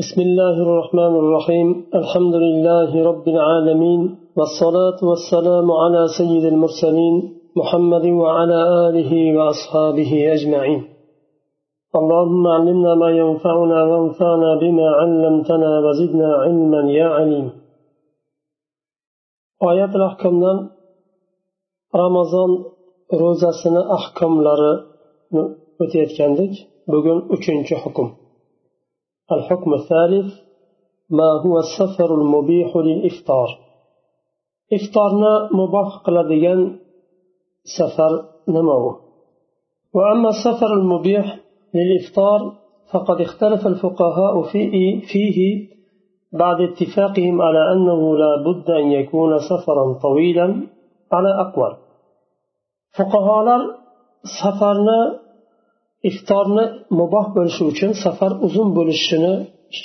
بسم الله الرحمن الرحيم. الحمد لله رب العالمين والصلاة والسلام على سيد المرسلين محمد وعلى آله وأصحابه أجمعين. اللهم علمنا ما ينفعنا وانفعنا بما علمتنا وزدنا علما يا عليم. آيات الأحكام رمضان ro'zasini ahkomlarini o'tayotgandik. Bugun uchinchi hukm. الحكم الثالث ما هو السفر المبيح للإفطار؟ إفطارنا مباح قلديان سفر نمو. وأما السفر المبيح للإفطار فقد اختلف الفقهاء فيه, بعد اتفاقهم على أنه لا بد أن يكون سفرا طويلا على أقوال. fuqarolar safarni iftorni muboh bo'lishi uchun safar uzun bo'lishini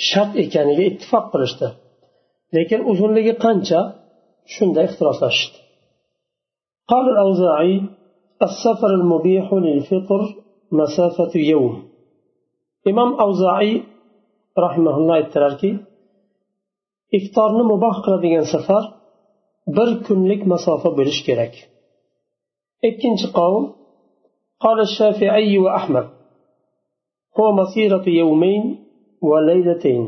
shart ekaniga ittifoq qilishdi lekin uzunligi qancha shunda ixtiroflashishdi قال الأوزاعي السفر المبيح للفطر مسافة يوم إمام أوزاعي رحمه الله aytdilarki iftorni muboh qiladigan safar bir kunlik masofa bo'lishi kerak ikkinchi qavm قال الشافعي وأحمد هو مسيرة يومين وليلتين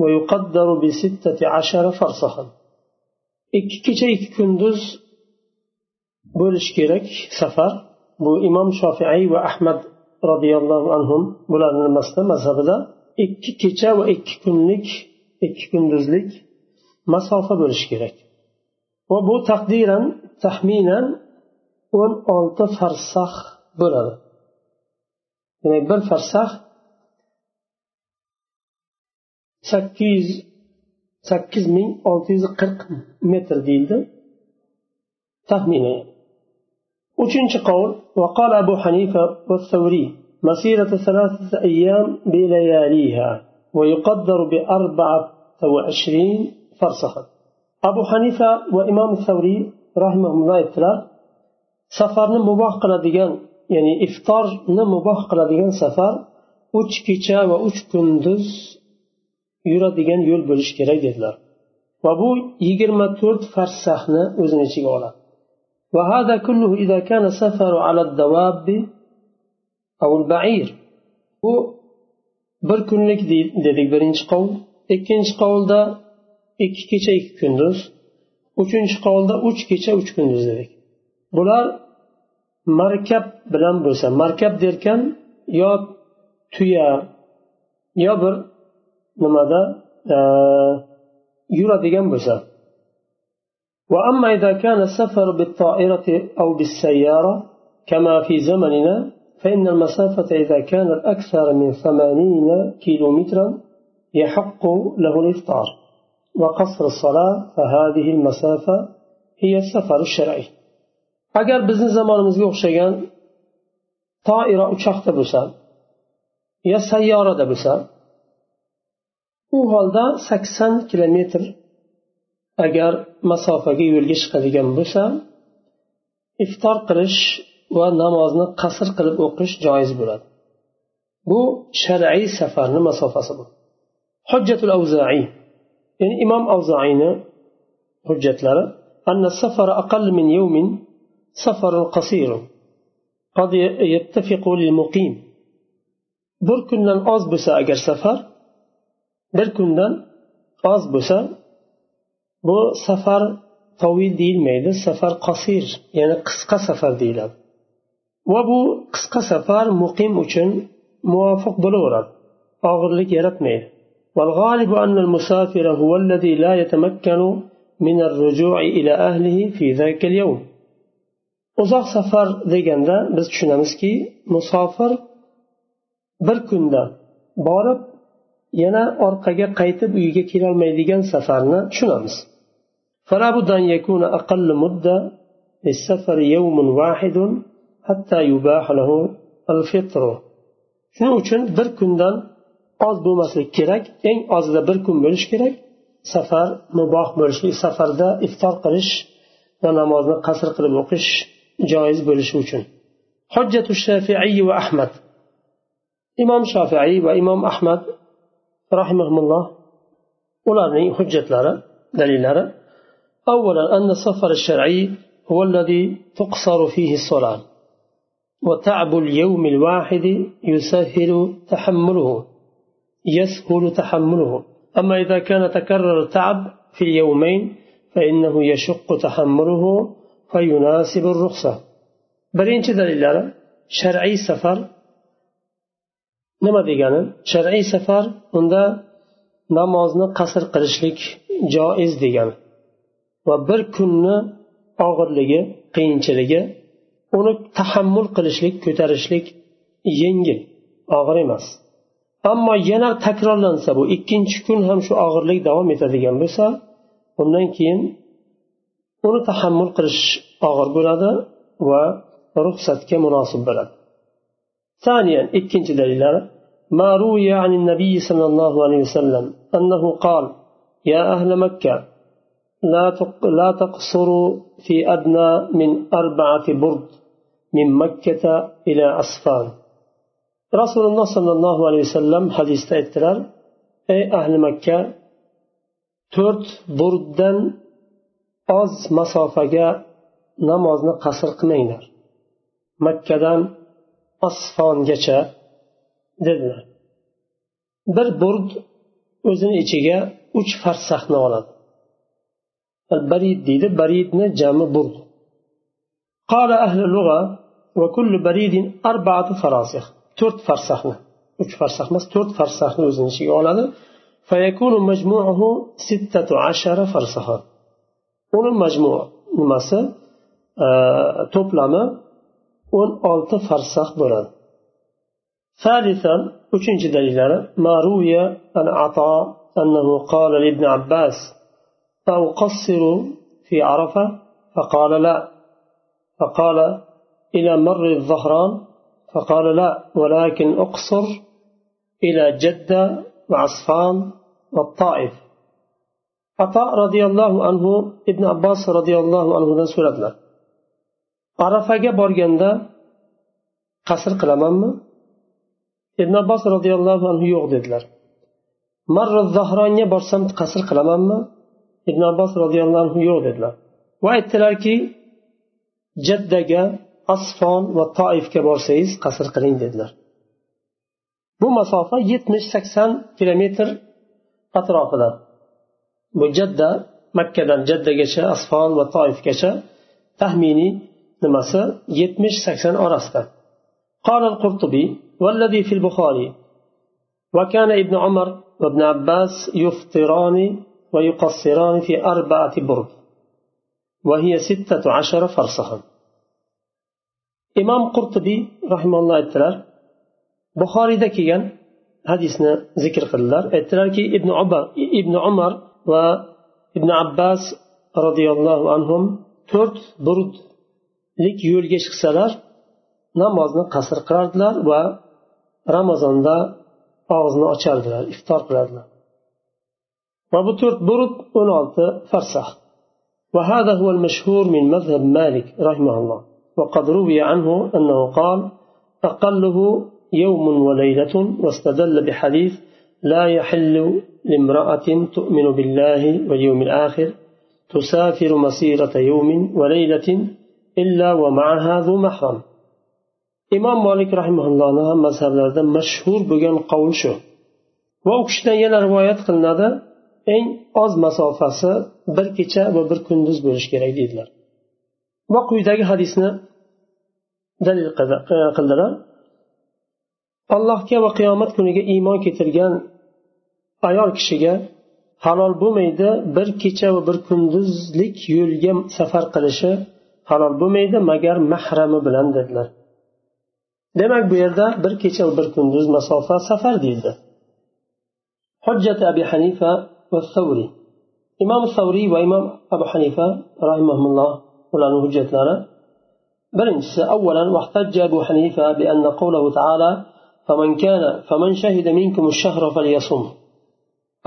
ويقدر بستة عشر فرسخا ikki kecha ikki kunduz bo'lishi kerak safar bu imom shofiiy va ahmad roziyallohu anhu bularni nimasida mazhabida ikki kecha va ikki kunlik ikki kunduzlik masofa bo'lishi kerak va bu taqdiran taxminan o'n olti farsax bo'ladi demak bir farsax sakkiz yuz sakkiz ming olti yuz qirq metr deyildi taxminan uchinchi qovul وقال أبو حنيفة والثوري مسيرة ثلاثة أيام بلياليها ويقدر بأربعة وعشرين فرسخا أبو حنيفة وإمام الثوري رحمه الله تعالى safarni muboh qiladigan ya'ni iftorni muboh qiladigan safar uch kecha va uch kunduz yuradigan yo'l bo'lishi kerak dedilar va bu yigirma to'rt farsaxni o'zini ichiga oladi وهذا كله إذا كان السفر على الدواب أو البعير bu bir kunlik dedik birinchi qovul ikkinchi qovulda ikki kecha ikki kunduz uchinchi qovulda uch kecha uch kunduz dedik bular markab bilan bo'lsa markab derkan yo tuya yo bir nimada yuradigan bo'lsa. وأما إذا كان السفر بالطائرة أو بالسيارة كما في زمننا فإن المسافة إذا كانت أكثر من ثمانين كيلومترا يحق له الإفطار وقصر الصلاة فهذه المسافة هي السفر الشرعي agar bizni zamonimizga o'xshagan toira uchoqda bo'lsa yo sayyorada bo'lsa u holda sakson kilometr agar masofaga yo'lga chiqadigan bo'lsa iftor qilish va namozni qasr qilib o'qish joiz bo'ladi bu shar'iy safarni masofasi bu hujjatul avzaiy ya'ni imom avzaiyni hujjatlari أن السفر أقل من يوم سفر قصير. قد يتفق للمقيم. بر كنن أز أجر سفر بر كنن بو سفر طويل ديل ميد سفر قصير. يعني قسقة سفر ديل وبو قسقة سفر مقيم وشن موافق بلورد أغرلك يرت ميد والغالب أن المسافر هو الذي لا يتمكن من الرجوع إلى أهله في ذلك اليوم. uzoq safar deganda biz tushunamizki musofir bir kunda borib yana orqaga qaytib uyiga kelolmaydigan safarni tushunamiz. Shuning uchun bir kundan oz bo'lmaslik kerak eng ozida bir kun bo'lishi kerak safar muboh bo'lishi safarda iftor qilish va namozni qasr qilib o'qish joiz bo'lishi uchun hujjatu shafiiy va ahmad imom shofiiy va imom ahmad rahimahulloh ularning hujjatlari dalillari أولا أن السفر الشرعي هو الذي تقصر فيه الصلاة. وتعب اليوم الواحد يسهل تحمله يسهل تحمله. أما إذا كان تكرر التعب في اليومين فإنه يشق تحمله birinchi dalillari shar'iy safar. Nima degani? Shar'iy safar unda namozni qasr qilishlik joiz degani. Va bir kunni og'irligi qiyinchiligi uni tahammul qilishlik ko'tarishlik yengil og'ir emas. Ammo yana takrorlansa bu ikkinchi kun ham shu og'irlik davom etadigan bo'lsa undan keyin uni tahammul qilish og'ir bo'ladi va ruxsatga munosib bo'ladi. ثانيا ikkinchi dalillari ما روي عن النبي صلى الله عليه وسلم أنه قال يا أهل مكة لا لا تقصروا في أدنى من أربعة برد من مكة إلى أصفان رسول الله صلى الله عليه وسلم حديث aytdilar ey ahli makka to'rt burddan oz masofaga namozni qasr qilmanglar makkadan asfongacha dedilar bir burd o'zini ichiga uch farsahni oladi barid deydi baridni jami burd قال أهل اللغة وكل بريد أربعة فراسخ تورت فرسخنا uch farsah emas to'rt farsahni o'zini ichiga oladi فيكون مجموعه ستة عشر فرسخا uni majmu nimasi to'plami o'n olti farsax bo'ladi. ثالثا uchinchi dalillari ما روي عن عطاء أنه قال لابن عباس أقصر في عرفة فقال لا فقال إلى مر الظهران فقال لا ولكن أقصر إلى جدة وعصفان والطائف ato roziyallohu anhu ibn abbos roziyallohu anhudan so'radilar. Arafaga borganda qasr qilamanmi? Ibn abbos roziyallohu anhu yo'q dedilar. Marra zahronga borsam qasr qilamanmi? Ibn abbos roziyallohu anhu yo'q dedilar. Va aytdilarki jaddaga asfon va toifga borsangiz qasr qiling dedilar. Bu masofa yetmish sakson kilometr atrofida. bu jadda makkadan jaddagacha asfon va toifgacha taxminiy nimasi? Yetmish sakson orasida قال القرطبي والذي في البخاري وكان ابن عمر وابن عباس يفطران ويقصران في أربعة برد وهي ستة عشر فرصها إمام قرطبي رحمه الله اتلال بخاري دكيا حديثنا ذكر قلال اتلال كي ابن عمر ابن عمر va ibn abbas roziyallohu anhu to'rt burudlik yo'lga chiqsalar namozni qasr qilardilar va ramazonda og'izni ochardilar iftor qilardilar va bu to'rt burud o'n olti farsax وهذا هو المشهور من مذهب مالك رحمه الله وقد روي عنه أنه قال أقله يوم وليلة واستدل بحديث لا يحل لامرأة تؤمن بالله واليوم الآخر تسافر مسيرة يوم وليلة إلا ومعها ذو محرم imom molik rahimaullohni ham mazhablarida mashhur bo'lgan qovul shu va u kishidan yana rivoyat qilinadi eng oz masofasi bir kecha va bir kunduz bo'lishi kerak deydilar va quyidagi hadisni dalil qildilar allohga va qiyomat kuniga iymon keltirgan ayol kishiga halol bo'lmaydi bir kecha va bir kunduzlik yo'lga safar qilishi halol bo'lmaydi magar mahrami bilan dedilar. Demak bu yerda bir kecha va bir kunduz masofa safar deyildi. Hujjat abi hanifa va savriy imom savriy va imom abu hanifa rahimahulloh ularni hujjatlari. Birinchisi avvalan vahtajja abu hanifa bi anna qawlahu ta'ala فمن كان فمن شهد منكم الشهر فليصم.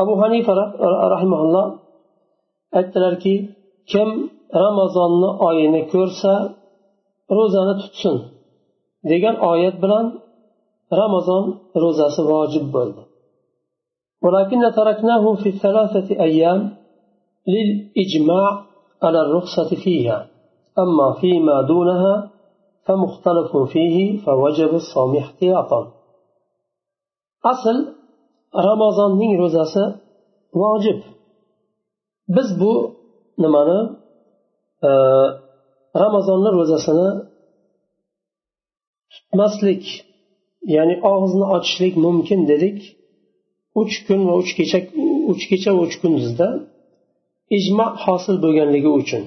أبو حنيفة رحمه الله aytdilarki kim ramazonni oyini ko'rsa ro'zani tutsin degan oyat bilan ramazon ro'zasi vojib bo'ldi ولكن تركناه في ثلاثة أيام للإجماع على الرخصة فيها. أما فيما دونها فمختلف فيه فوجب الصوم احتياطا. asl ramazonning ro'zasi vojib. Biz bu nimani e, ramazonni ro'zasini tutmaslik ya'ni og'izni ochishlik mumkin dedik. Uch kun va uch kecha uch kecha va uch kunduzda ijmo hosil bo'lganligi uchun.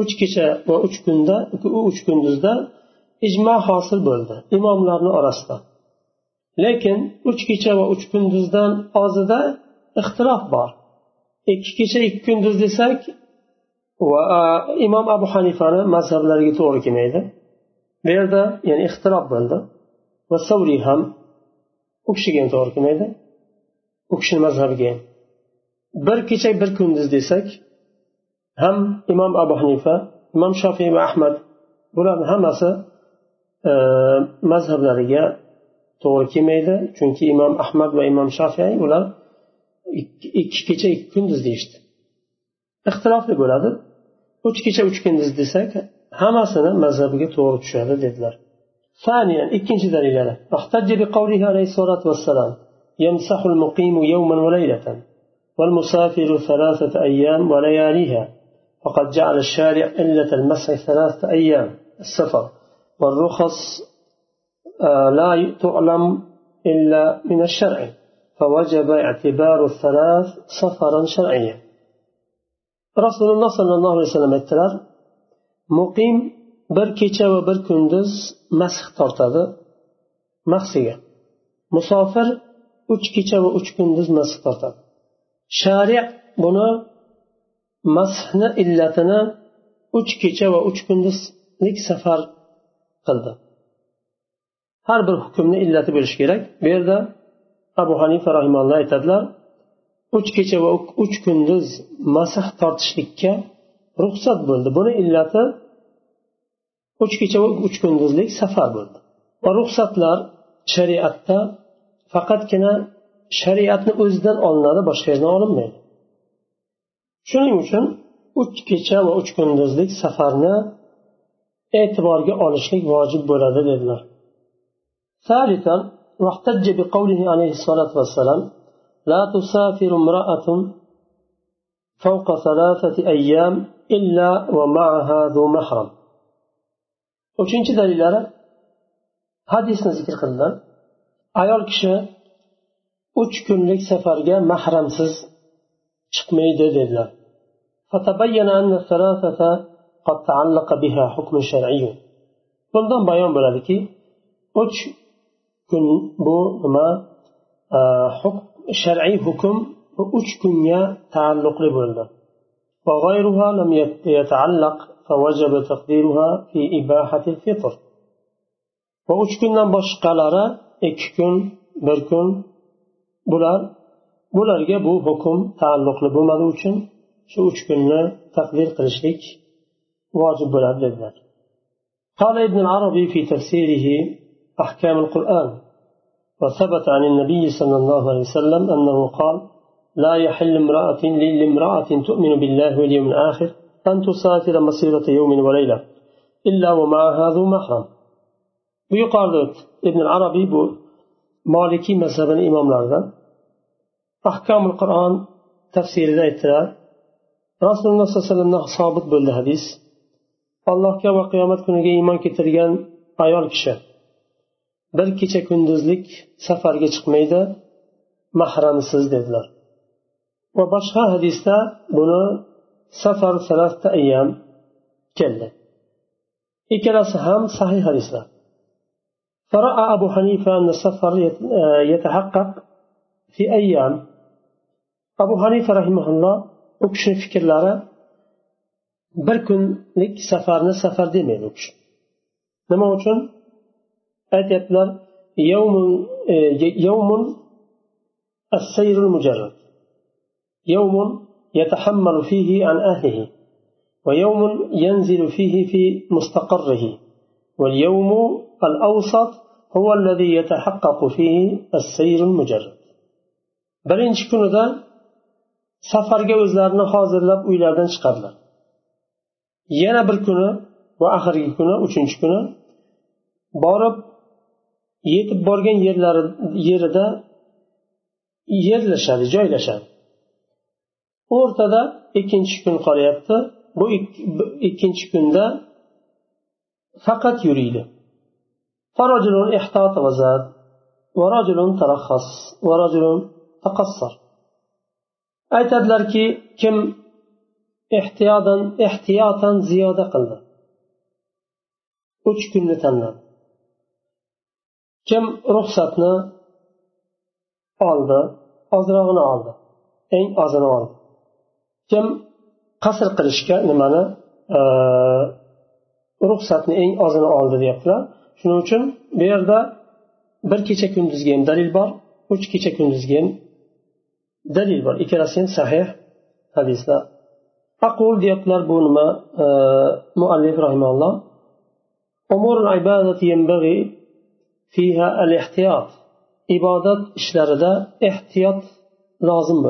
Uch kecha va uch kunda uch kunduzda ijmo hosil bo'ldi. Imomlarni orasida. Lekin uch kecha va uch kunduzdan ozida ixtilof bor. Ikki kecha ikki kunduz desak va imom abu hanifani mazhablariga to'g'ri kelmaydi. Bu yerda ya'ni ixtilof bo'ldi. Va savriy ham u kishiga ham to'g'ri kelmaydi. U kishini mazhabiga ham. Bir kecha bir kunduz desak ham imom abu hanifa imom shofiy va ahmad bularni hammasi e, mazhablariga to'g'ri kelmaydi chunki imom ahmad va imom shofiy ular ikki kecha ikki kunduz deyishdi ixtilofli bo'ladi uch kecha uch kunduz desak hammasini mazhabiga to'g'ri tushadi dedilar ثانيا ikkinchi dalillari احتج بقوله عليه الصلاة والسلام يمسح المقيم يوما وليلة والمسافر ثلاثة أيام ولياليها وقد جعل الشارع إلة المسح ثلاثة أيام السفر والرخص لا تعلم إلا من الشرع فوجب اعتبار الثلاث سفرا شرعيا رسول الله صلى الله عليه وسلم aytdilar muqim bir kecha va bir kunduz masx tortadi mahsiga musofir uch kecha va uch kunduz masx tortadi shariat buni mashni illatini uch kecha va uch kunduzlik safar qildi Har bir hukmni illati bo'lishi kerak. Bu yerda abu hanifa rahimalloh aytadilar uch kecha va uch kunduz masah tortishlikka ruxsat bo'ldi. Buni illati uch kecha va uch kunduzlik safar bo'ldi. Va ruxsatlar shariatda faqatgina shariatni o'zidan olinadi boshqa yerdan olinmaydi. Shuning uchun uch kecha va uch kunduzlik safarni e'tiborga olishlik vojib bo'ladi dedilar. ثالثا واحتج بقوله عليه الصلاة والسلام لا تسافر امرأة فوق ثلاثة أيام إلا ومعها ذو محرم uchinchi dalillari hadisni zikr qildilar ayol kishi uch kunlik safarga mahramsiz chiqmaydi dedilar bundan bayon bo'ladiki uch kun bu nima shar'iy hukm uch kunga taalluqli bo'ldi وغيرها لم يتعلق فوجب تقديرها في إباحة الفطر وأش كنا boshqalari ikki kun bir kun bular bularga bu hukm taalluqli bo'lmadi uchun shu uch kunni taqdir qilishlik vojib bo'ladi dedilar قال ابن العربي في تفسيره أحكام القرآن. وثبت عن النبي صلى الله عليه وسلم أنه قال لا يحل امرأة لامرأة تؤمن بالله واليوم الآخر أن تسافر مسيرة يوم وليلة إلا ومعها ذو محرم ويقال ابن العربي مالكي مذهب الإمام لاردا أحكام القرآن تفسير ذات rasululloh sollallohu alayhi vasallamdan sobit bo'ldi hadis allohga va qiyomat kuniga iymon keltirgan ayol kishi bir kecha kunduzlik safarga chiqmaydi mahramsiz dedilar va boshqa hadisda buni safar salasta ayyam keldi ikkalasi ham sahih hadislar فرأى أبو حنيفة أن السفر يتحقق في أيام أبو حنيفة رحمه الله u kishini fikrlari bir kunlik safarni safar demaydi u kishi nima uchun aytyaptilar yovmun آه، السير المجرد. يوم يتحمل فيه عن أهله ويوم ينزل فيه في مستقره واليوم الأوسط هو الذي يتحقق فيه السير المجرد. برينش كنو ذا سفر جوز لارنا خاضر لاب ويلا دانش قبل ينا بركنو وآخر كنو وچنش بارب yetib borgan yerlari yerida yerlashadi joylashadi. O'rtada ikkinchi kun qolyapti. Bu ikkinchi kunda faqat yuriydi. Aytadilarki kim ehtiyodan ehtiyotan ziyoda qildi. Uch kunni tanladi. Kim ruxsatni oldi ozrog'ini oldi eng ozini oldi. Kim qasr qilishga nimani e, ruxsatni eng ozini oldi deyaptilar. Shuning uchun bu yerda bir kecha kunduzga ham dalil bor uch kecha kunduzga ham dalil bor. Ikkalasi ham sahih hadislar. Aqul deyaptilar bu nima e, muallif rahimalloh umur ibadati فيها الاحتياط. ibodat ishlarida ehtiyot lozim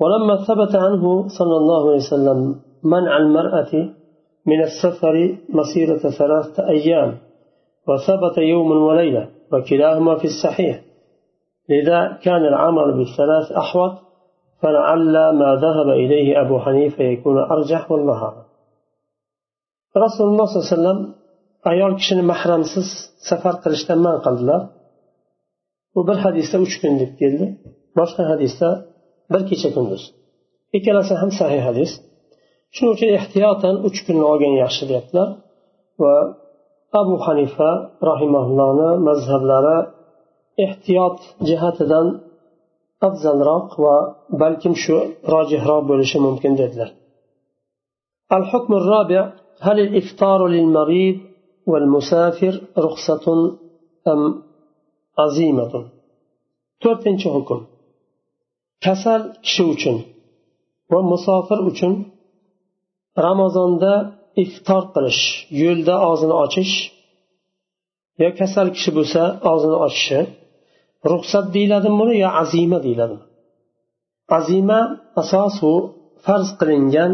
ولما ثبت عنه صلى الله عليه وسلم منع المرأة من السفر مسيرة ثلاثة أيام وثبت يوم وليلة وكلاهما في الصحيح. لذا كان العمل بالثلاث أحوط فلعل ما ذهب إليه أبو حنيفة يكون أرجح والله أعلم. رسول الله صلى الله عليه وسلم ayol kishini mahramsiz safar qilishdan man qildilar bu bir hadisda uch kun deb keldi boshqa hadisda bir kecha kunduz ikkalasi ham sahih hadis shuning uchun ehtiyotan uch kunni olgan yaxshi deyaptilar va abu hanifa rahimaullohni mazhablari ehtiyot jihatidan afzalroq va balkim shu rojihroq bo'lishi mumkin dedilar الحكم الرابع هل الإفطار للمريض والمسافر رخصة أم عزيمة to'rtinchi hukm kasal kishi uchun va musofir uchun ramazonda iftor qilish yo'lda og'zini ochish yo kasal kishi bo'lsa og'zini ochishi ruxsat deyiladimi buni yo azima deyiladimi azima asosu farz qilingan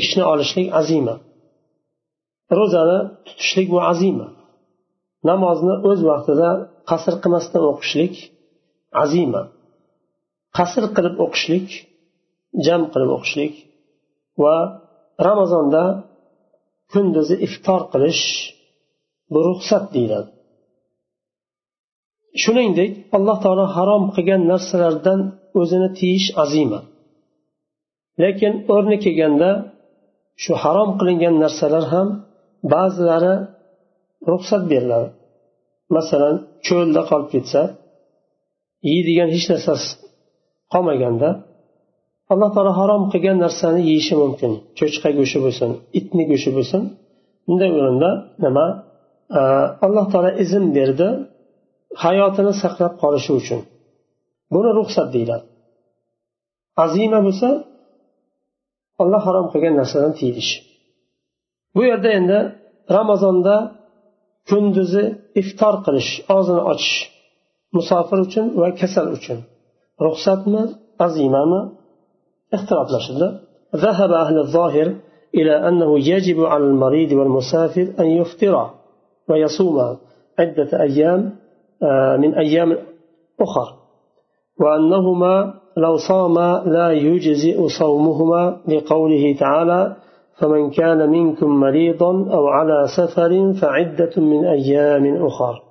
ishni olishlik azima Ro'zani tutishlik bu azima namozni o'z vaqtida qasr qilmasdan o'qishlik azima. Qasr qilib o'qishlik jam qilib o'qishlik va ramazonda kunduzi iftor qilish bu ruxsat deyiladi. Shuningdek alloh taolo harom qilgan narsalardan o'zini tiyish azima. Lekin o'rni kelganda shu harom qilingan narsalar ham ba'zilari ruxsat beriladi. Masalan cho'lda qolib ketsa yeydigan hech narsasi qolmaganda alloh taolo harom qilgan narsani yeyishi mumkin. Cho'chqa go'shti bo'lsin itni go'shti bo'lsin. Bunday o'rinda nima? Alloh taolo izn berdi hayotini saqlab qolishi uchun. Buni ruxsat deyiladi. Azima bo'lsa olloh harom qilgan narsadan tiyilish bu yerda endi ramazonda kunduzi iftor qilish og'zini ochish musofir uchun va kasal uchun ruxsatmi azimami ixtiloflashildi ذهب أهل الظاهر إلى أنه يجب على المريض والمسافر أن يفطر ويصوم عدة أيام من أيام أخر وأنهما لو صام لا يجزئ صومهما لقوله تعالى فمن كان منكم مريضا أو على سفر فعدة من أيام أخر.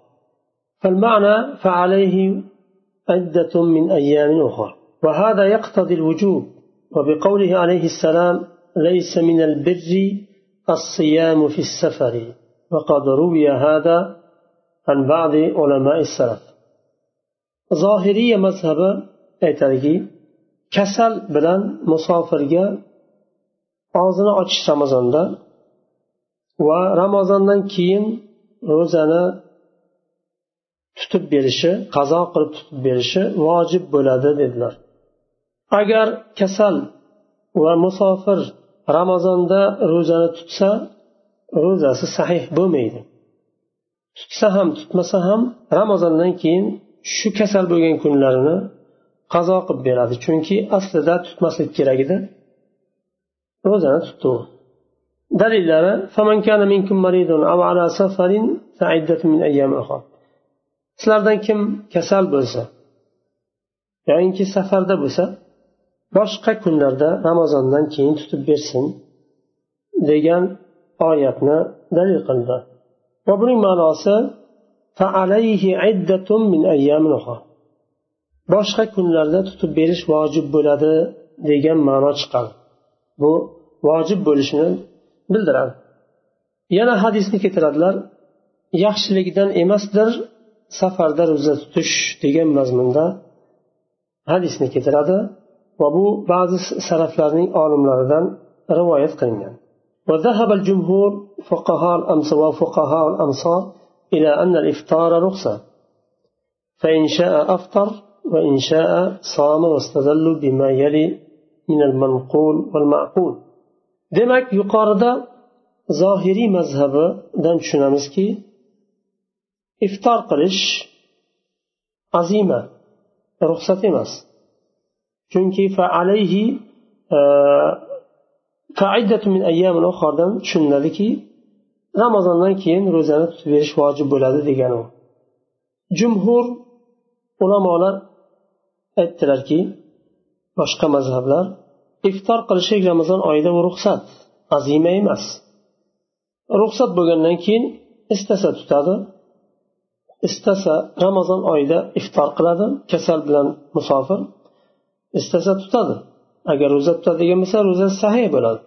فالمعنى فعليه عدة من أيام أخر. وهذا يقتضي الوجوب وبقوله عليه السلام ليس من البر الصيام في السفر. وقد روي هذا عن بعض علماء السلف. ظاهرية مذهب aytadiki kasal bilan musofirga og'zini ochish ramazonda va ramazondan keyin ro'zani tutib berishi qazo qilib tutib berishi vojib bo'ladi dedilar. Agar kasal va musofir ramazonda ro'zani tutsa ro'zasi sahih bo'lmaydi. Tutsa ham tutmasa ham ramazondan keyin shu kasal bo'lgan kunlarini qazo qilib beradi. Chunki aslida tutmaslik kerak edi. Ro'zani tutdi u. Dalillari sizlardan kim kasal bo'lsa yoinki safarda bo'lsa boshqa kunlarda ramazondan keyin tutib bersin degan oyatni dalil qildi. Va buning ma'nosi boshqa kunlarda tutib berish vojib bo'ladi degan ma'no chiqadi. bu vojib bo'lishini bildiradi yana hadisni keltiradilar yaxshiligidan emasdir safarda ro'za tutish degan mazmunda hadisni keltiradi va bu ba'zi saraflarning olimlaridan rivoyat qilingan وذهب الجمهور فقهاء الأمصار وفقهاء الأمصار إلى أن الإفطار رخصة فإن شاء أفطر وإن شاء صام واستدلوا بما يلي من المنقول والمعقول demak yuqorida zohiriy mazhabidan tushunamizki iftor qilish azima ruxsat emas. Chunki faalayhi e, tushuniladiki ramazondan keyin ro'zani tutib berish vojib bo'ladi degan u. Jumhur ulamolar aytdilarki boshqa mazhablar iftor qilishlik ramazon oyida u ruxsat azima emas ruxsat bo'lgandan keyin istasa tutadi istasa ramazon oyida iftor qiladi kasal bilan musofir istasa tutadi agar ro'za tutadigan bo'lsa ro'za sahih bo'ladi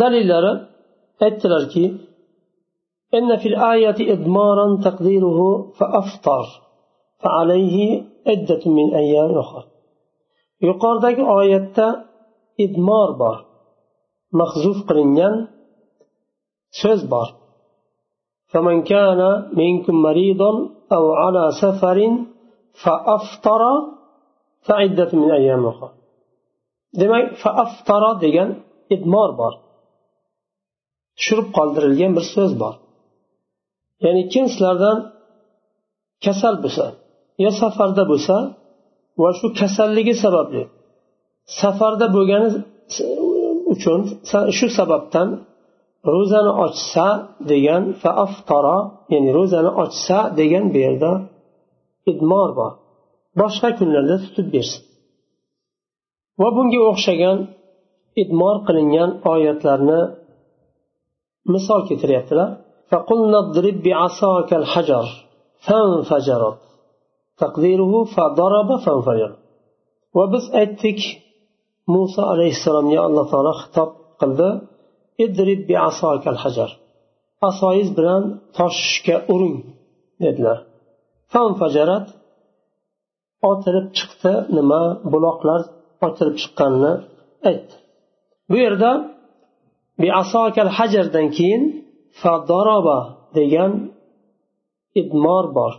dalillari aytdilarki إن في الآية إضمارا تقديره فأفطر فعليه عدة من أيام أخرى yuqoridagi oyatda idmor bor mahzuf qilingan so'z bor فمن كان منكم مريضا أو على سفر فأفطر فعدة من أيام أخرى demak faaftara degan idmor bor tushirib qoldirilgan bir so'z bor ya'ni kim sizlardan kasal bo'lsa yo safarda bo'lsa va shu kasalligi sababli safarda bo'lgani uchun shu sababdan ro'zani ochsa degan faaftara ya'ni ro'zani ochsa degan bu yerda idmor bor. Boshqa kunlarda tutib bersin. Va bunga o'xshagan idmor qilingan oyatlarni misol keltiryaptilar. Va biz aytdik muso alayhissalomga alloh taolo xitob qildi idrib bi asokal hajar. Asoyiz bilan toshga uring dedilar. Otilib chiqdi nima buloqlar otilib chiqqanini aytdi. Bu yerda hajardan keyin fadoroba degan idmor bor.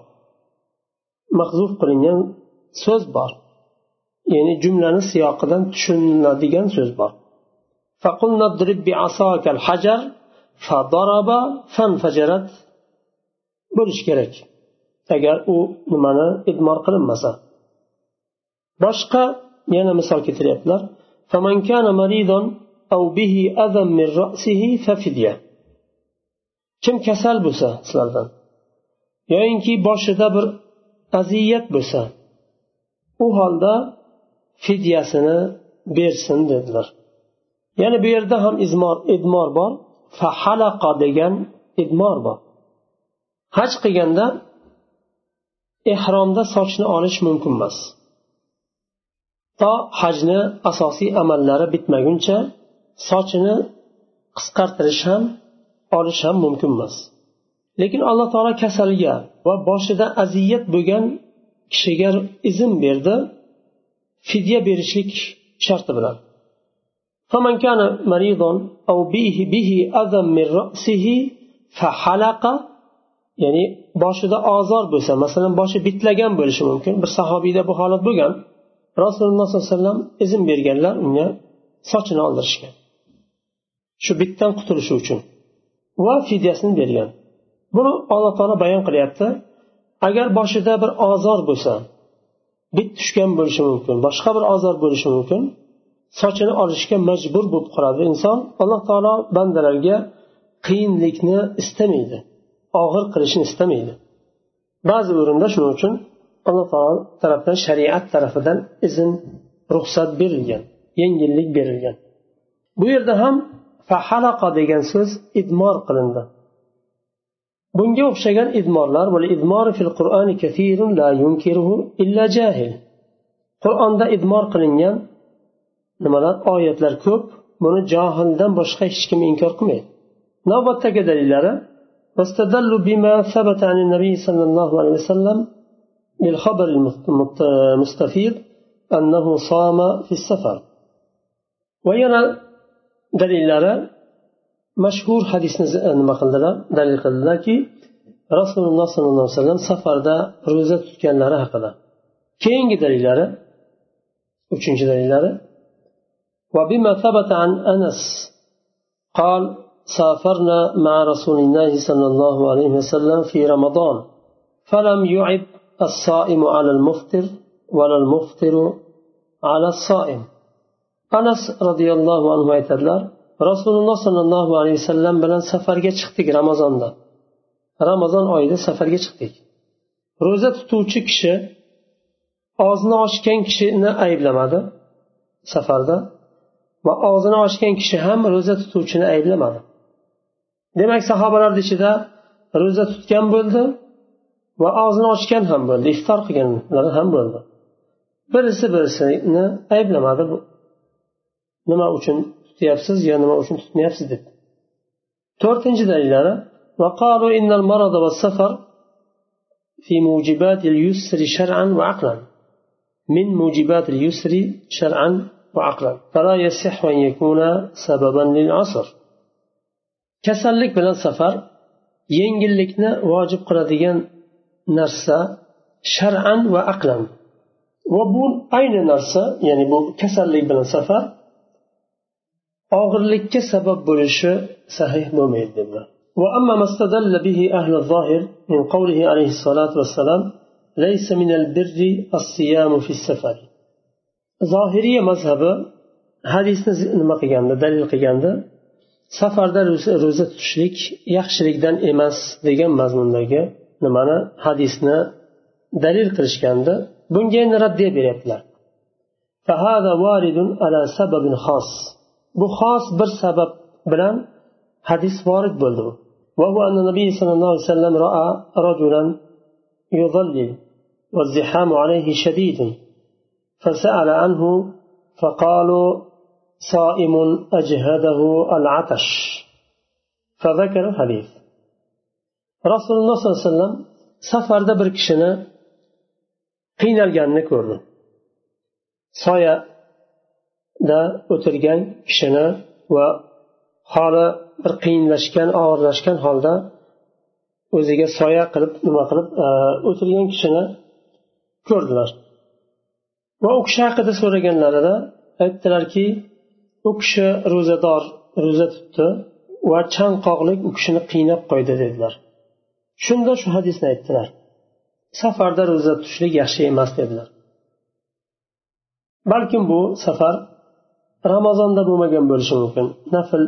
Mahzuf qilingan so'z bor. Ya'ni jumlani siyoqidan tushuniladigan so'z bor. Bo'lishi kerak. Agar u nimani idmor qilinmasa. Boshqa yana misol keltiryaptilar. Kim kasal bo'lsa sizlardan yoyinki boshida bir aziyat bo'lsa u holda fidyasini bersin dedilar. Yana bu yerda ham izmor idmor bor. Fahalaqa degan idmor bor. Haj qilganda ehromda sochni olish mumkin emas. To hajni asosiy amallari bitmaguncha sochini qisqartirish ham olish ham mumkin emas. Lekin alloh taolo kasalga va boshida aziyat bo'lgan kishiga izn berdi fidya berishlik sharti bilan فمن كان مريضا أو به به أذى من رأسه فحلق ya'ni boshida ozor bo'lsa masalan boshi bitlagan bo'lishi mumkin bir sahobiyda bu holat bo'lgan rasululloh sollallohu alayhi vasallam izn berganlar unga sochini oldirishgan shu bitdan qutulishi uchun va fidyasini bergan Buni alloh taolo bayon qilyapti. Agar boshida bir ozor bo'lsa bit tushgan bo'lishi mumkin boshqa bir ozor bo'lishi mumkin sochini olishga majbur bo'lib qoladi. Inson alloh taolo bandalarga qiyinlikni istamaydi og'ir qilishni istamaydi. Ba'zi o'rinda shuning uchun alloh taolo tarafdan shariat tarafidan izn ruxsat berilgan yengillik berilgan. Bu yerda ham fahalaqa degan so'z idmor qilindi. Bunga o'xshagan idmorlar fil qur'oni kathirun la yunkiruhu illa jahil qur'onda idmor qilingan nimalar oyatlar ko'p buni johildan boshqa hech kim inkor qilmaydi navbatdagi dalillari واستدلوا بما ثبت عن النبي صلى الله عليه وسلم بالخبر المستفيض أنه صام في السفر ويرى dalillari mashhur hadisni nima qildilar dalil qildilarki rasululloh sollallohu alayhi vasallam safarda ro'za tutganlari haqida keyingi dalillari uchinchi dalillari وبما ثبت عن أنس قال سافرنا مع رسول الله صلى الله عليه وسلم في رمضان فلم يعب الصائم على المفطر ولا المفطر على الصائم anas roziyallohu anhu aytadilar rasululloh sollallohu alayhi vasallam bilan safarga chiqdik ramazonda. Ramazon oyida safarga chiqdik. Ro'za tutuvchi kishi og'zini ochgan kishini ayblamadi safarda va og'zini ochgan kishi ham ro'za tutuvchini ayblamadi. Demak sahobalarni ichida ro'za tutgan bo'ldi va og'zini ochgan ham bo'ldi iftor qilganlar ham bo'ldi. Birisi birisini ayblamadi. Nima uchun tutyapsiz yo nima uchun tutmayapsiz deb to'rtinchi dalillari وقالوا إن المرض والسفر في موجبات اليسر شرعا وعقلا من موجبات اليسر شرعا وعقلا فلا يصح أن يكون سببا للعصر kasallik bilan safar yengillikni vojib qiladigan narsa shar'an va aqlan va bu ayni narsa ya'ni bu kasallik bilan safar og'irlikka sabab bo'lishi sahih bo'lmaydi dedilar وأما ما استدل به أهل الظاهر من قوله عليه الصلاة والسلام ليس من البر الصيام في السفر ظاهرية مذهب hadisni nima qilganda dalil qilganda safarda ro'za tutishlik yaxshilikdan emas degan mazmundagi nimani hadisni dalil qilishganda bunga endi raddiya beryaptilar bu xos bir sabab bilan hadis vorid bo'ldi. وهو أن النبي صلى الله عليه وسلم رأى رجلا يظلل والزحام عليه شديد فسأل عنه فقالوا صائم أجهده العطش فذكر الحديث رسول الله صلى الله عليه وسلم safarda bir kishini qiynalganini ko'rdi. Soya da o'tirgan kishini va holi bir qiyinlashgan og'irlashgan holda o'ziga soya qilib nima qilib e, o'tirgan kishini ko'rdilar. Va u kishi haqida so'raganlarida aytdilarki u kishi ro'zador ro'za tutdi va chanqoqlik u kishini qiynab qo'ydi dedilar. Shunda shu hadisni aytdilar. Safarda ro'za tutishlik yaxshi emas dedilar. Balkim bu safar ramazonda bo'lmagan bo'lishi mumkin. Nafl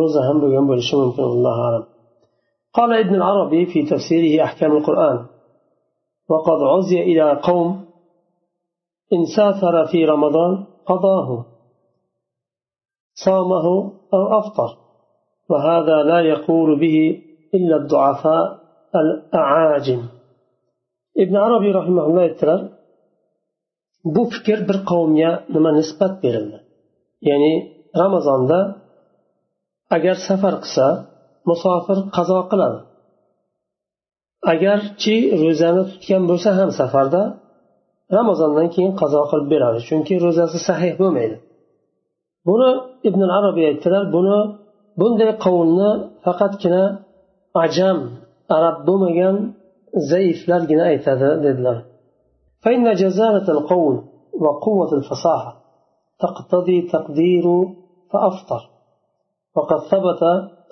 ro'za ham bo'lgan bo'lishi mumkin allohu alam. قال ابن العربي في تفسيره أحكام القرآن وقد عزي إلى قوم إن سافر في رمضان قضاه صامه أو أفطر وهذا لا يقول به إلا الضعفاء الأعاجم ابن عربي رحمه الله يترى bu fikr bir qavmga nima nisbat berildi? Ya'ni ramazonda agar safar qilsa musofir qazo qiladi. Agarchi ro'zani tutgan bo'lsa ham safarda ramazondan keyin qazo qilib beradi chunki ro'zasi sahih bo'lmaydi. Buni ibn arabiy aytdilar buni bunday qavmni faqatgina ajam arab bo'lmagan zaiflargina aytadi dedilar. فإن جزالة القول وقوة الفصاحة تقتضي تقدير فأفطر. وقد ثبت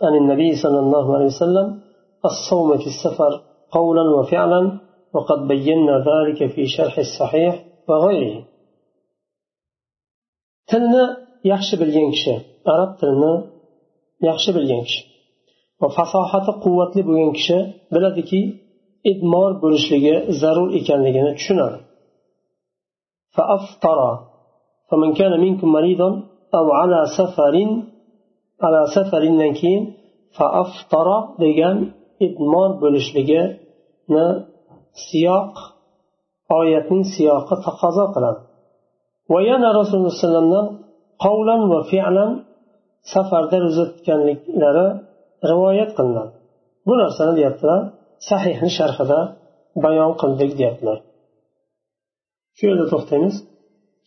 عن النبي صلى الله عليه وسلم الصوم في السفر قولا وفعلا وقد بينا ذلك في شرح الصحيح وغيره. tilni yaxshi bilgan kishi arab tilini yaxshi bilgan kishi va fasohati quvvatli idmor bo'lishligi zarur ekanligini tushunadi فمن كان منكم مريضا أو على سفر على سفر keyin فأفطر degan idmor bo'lishligini siyoq oyatning siyoqi taqozo qiladi va yana rasululloh alayhi vasallamdan qavlan va fi'lan safarda ro'za tutganliklari rivoyat qilinadi bu narsani deyaptilar Sahihni sharhida bayon qildik deyaptilar shu yerda to'xtaymiz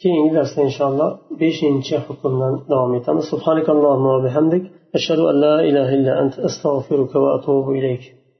keyingi darsda inshaalloh beshinchi hukmdan davom etamiz. Subhanakallohu va bihamdik. Ashhadu an la ilaha illa anta astag'firuka va atubu ilayk